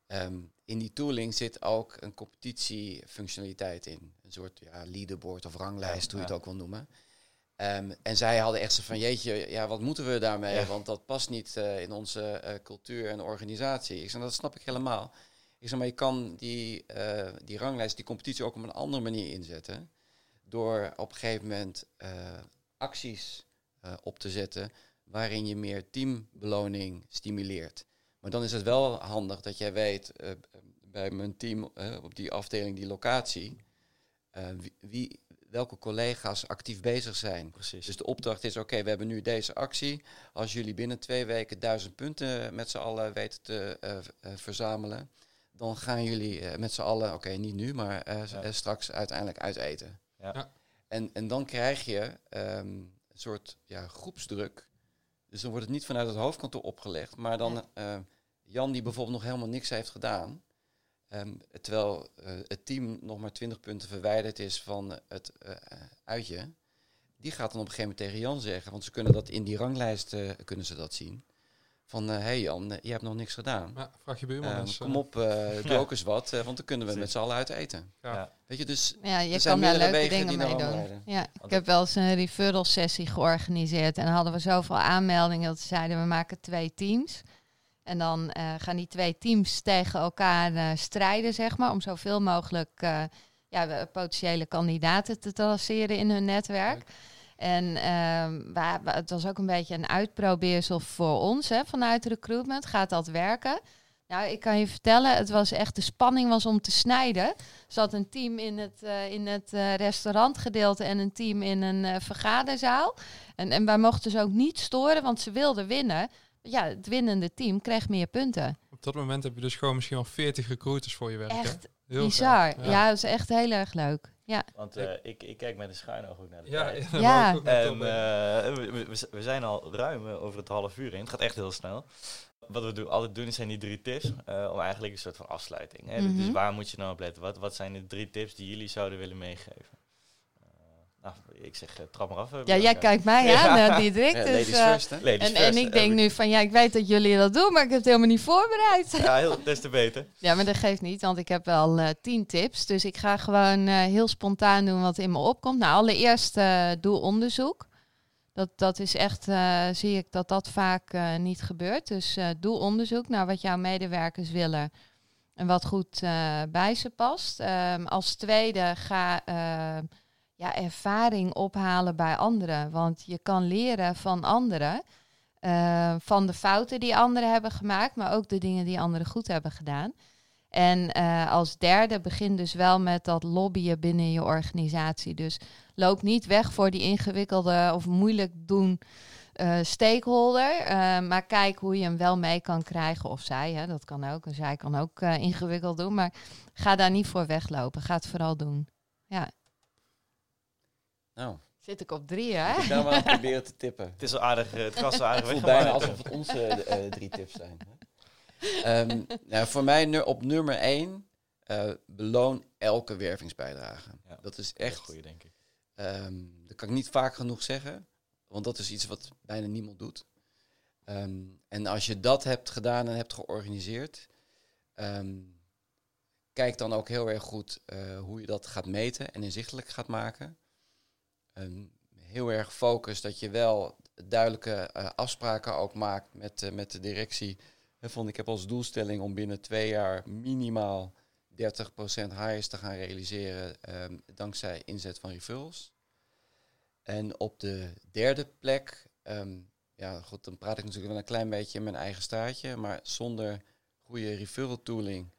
ehm, in die tooling zit ook een competitiefunctionaliteit in. Een soort ja, leaderboard of ranglijst, hoe je Ja. het ook wil noemen. Ehm, en zij hadden echt zo van, jeetje, ja, wat moeten we daarmee? Ja. Want dat past niet eh, in onze eh, cultuur en organisatie. Ik zeg, dat snap ik helemaal. Ik zeg, maar je kan die, eh, die ranglijst, die competitie ook op een andere manier inzetten. Door op een gegeven moment eh, acties eh, op te zetten waarin je meer teambeloning stimuleert. Maar dan is het wel handig dat jij weet, eh, bij mijn team eh, op die afdeling, die locatie, eh, wie, wie- welke collega's actief bezig zijn. Precies. Dus de opdracht is, oké, we hebben nu deze actie. Als jullie binnen twee weken duizend punten met z'n allen weten te eh, eh, verzamelen, dan gaan jullie eh, met z'n allen, oké, niet nu, maar eh, Ja. eh, straks uiteindelijk uiteten. Ja. En, en dan krijg je ehm, een soort ja, groepsdruk. Dus dan wordt het niet vanuit het hoofdkantoor opgelegd, maar dan eh, Jan die bijvoorbeeld nog helemaal niks heeft gedaan. ehm, terwijl eh, het team nog maar 20 punten verwijderd is van het eh, uitje. Die gaat dan op een gegeven moment tegen Jan zeggen, want ze kunnen dat in die ranglijst kunnen ze dat zien. Van, hé hey Jan, eh, je hebt nog niks gedaan. Ja, vraag je buurman Ehm, eens. kom eh, op, eh, doe Ja. ook eens wat, eh, want dan kunnen we met z'n allen uit eten. Ja. Weet je, dus Ja, je Er zijn kan daar leuke wegen dingen die mee doen. Ja, ik heb wel eens een referral sessie georganiseerd. En dan hadden we zoveel aanmeldingen dat ze zeiden we maken twee teams. En dan eh, gaan die twee teams tegen elkaar eh, strijden, zeg maar. Om zoveel mogelijk eh, ja, potentiële kandidaten te traceren in hun netwerk. En ehm, wa- wa- het was ook een beetje een uitprobeersel voor ons hè, vanuit recruitment. Gaat dat werken? Nou, ik kan je vertellen, het was echt, de spanning was om te snijden. Er zat een team in het, eh, in het eh, restaurantgedeelte en een team in een eh, vergaderzaal. En, en wij mochten ze ook niet storen, want ze wilden winnen. Ja, het winnende team kreeg meer punten. Op dat moment heb je dus gewoon misschien wel 40 recruiters voor je werk. hè? Echt Heel bizar. gaaf. Ja. dat is echt heel erg leuk. Ja, Want eh, ik, ik kijk met een schuin oog ook naar de Ja, tijd. ja, ook En eh, we, we- we zijn al ruim eh, over het half uur in. Het gaat echt heel snel. Wat we doen, altijd doen zijn die drie tips eh, om eigenlijk een soort van afsluiting. Hè? Dus Mhm. waar moet je nou op letten? Wat, wat zijn de drie tips die jullie zouden willen meegeven? Nou, ik zeg, eh, trap maar af. eh, ja jij kijkt mij Ja. aan, eh, Diederik. Ja, dus, ladies first, hè? Ladies en, first, en ik denk nu van, ja, ik weet dat jullie dat doen, maar ik heb het helemaal niet voorbereid. Ja, heel, des te beter. Ja, maar dat geeft niet, want ik heb wel eh, tien tips. Dus ik ga gewoon eh, heel spontaan doen wat in me opkomt. Nou, allereerst eh, doe onderzoek. Dat, dat is echt, eh, zie ik dat dat vaak eh, niet gebeurt. Dus eh, doe onderzoek naar wat jouw medewerkers willen en wat goed eh, bij ze past. Ehm, als tweede ga eh, ja, ervaring ophalen bij anderen. Want je kan leren van anderen. eh, van de fouten die anderen hebben gemaakt, maar ook de dingen die anderen goed hebben gedaan. En eh, als derde begin dus wel met dat lobbyen binnen je organisatie. Dus loop niet weg voor die ingewikkelde of moeilijk doen eh, stakeholder. eh, maar kijk hoe je hem wel mee kan krijgen. Of zij, hè, dat kan ook. En zij kan ook ingewikkeld doen. Maar ga daar niet voor weglopen. Ga het vooral doen. Nou, Zit ik op drie, hè? ik ben aan het proberen te tippen. Het is al aardig, eh, het gras is aardig Het voelt bijna alsof het onze eh, drie tips zijn. hè. Ehm, nou, voor mij nu, op nummer één, eh, beloon elke wervingsbijdrage. Ja, Dat is Echt goeie, denk ik. ehm, dat kan ik niet vaak genoeg zeggen, want dat is iets wat bijna niemand doet. Ehm, en als je dat hebt gedaan en hebt georganiseerd, ehm, kijk dan ook heel erg goed eh, hoe je dat gaat meten en inzichtelijk gaat maken. Ehm, heel erg focus dat je wel duidelijke eh, afspraken ook maakt met, eh, met de directie. Hè, van, ik heb als doelstelling om binnen twee jaar minimaal 30% hires te gaan realiseren ehm, dankzij inzet van referrals. En op de derde plek, ehm, ja goed, dan praat ik natuurlijk wel een klein beetje in mijn eigen staartje, maar zonder goede referral tooling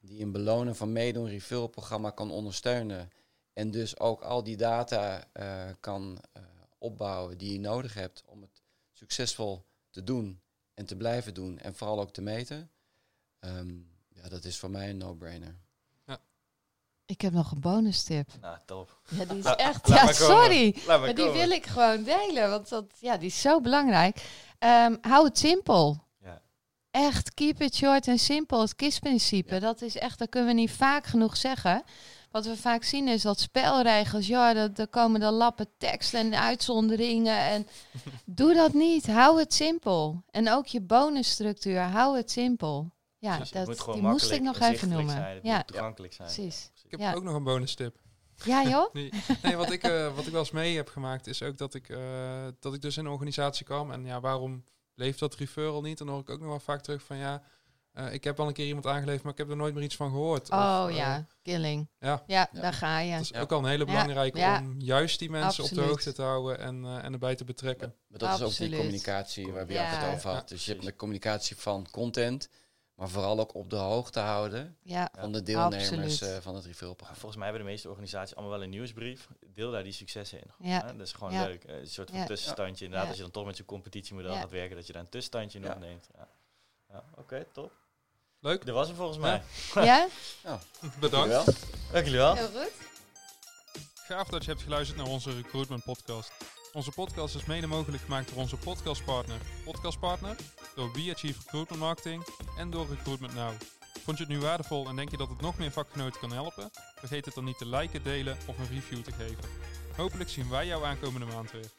die een belonen van meedoen referral programma kan ondersteunen en dus ook al die data eh, kan eh, opbouwen die je nodig hebt om het succesvol te doen en te blijven doen en vooral ook te meten. Ehm, ja, dat is voor mij een no-brainer. Ik heb nog een bonus tip. Nou, top. Ja, die is echt... Ja, sorry. Maar Maar die komen. wil ik gewoon delen, want dat, ja, die is zo belangrijk. Ehm, hou het simpel. Ja. Echt, keep it short en simpel. Het KISS-principe, Ja. dat is echt, dat kunnen we niet vaak genoeg zeggen. Wat we vaak zien is dat spelregels, ja, dat, er komen de lappen tekst en uitzonderingen. En doe dat niet. Hou het simpel. En ook je bonusstructuur, hou het simpel. Ja, Dus dat, moet gewoon die moest ik makkelijk nog en even noemen. Zijn, ja, moet toegankelijk zijn. precies. Ik heb Ja. ook nog een bonus tip. Ja, joh? Nee, nee wat, ik, eh, wat ik wel eens mee heb gemaakt is ook dat ik, eh, dat ik dus in een organisatie kwam. En ja, waarom leeft dat referral niet? Dan hoor ik ook nog wel vaak terug van ja, eh, ik heb wel een keer iemand aangeleverd, maar ik heb er nooit meer iets van gehoord. Oh Of, eh, ja, killing. ja. Ja, Ja. daar ga je. Dat is Ja. ook al een hele belangrijke Ja. om juist die mensen op de hoogte te houden en, eh, en erbij te betrekken. Maar dat is ook die communicatie waar we Ja. het over had. Ja, dus je hebt de communicatie van content, maar vooral ook op de hoogte houden Ja, van de deelnemers eh, van het referral-programma. Volgens mij hebben de meeste organisaties allemaal wel een nieuwsbrief. Deel daar die successen in. ja. Hè? Dat is gewoon Ja. leuk. Een soort van Ja. tussenstandje. Inderdaad, Ja. als je dan toch met zo'n competitiemodel Ja. gaat werken, dat je daar een tussenstandje nog Ja. neemt. Ja, ja oké, top. Leuk, Dat was hem volgens Ja. mij. Ja? bedankt. Dankjewel. Dank jullie wel. Heel goed. Gaaf dat je hebt geluisterd naar onze recruitment podcast. Onze podcast is mede mogelijk gemaakt door onze podcastpartner Podcastpartner, door We Achieve Recruitment Marketing en door Recruitment Now. Vond je het nu waardevol en denk je dat het nog meer vakgenoten kan helpen? Vergeet het dan niet te liken, delen of een review te geven. Hopelijk zien wij jou aankomende maand weer.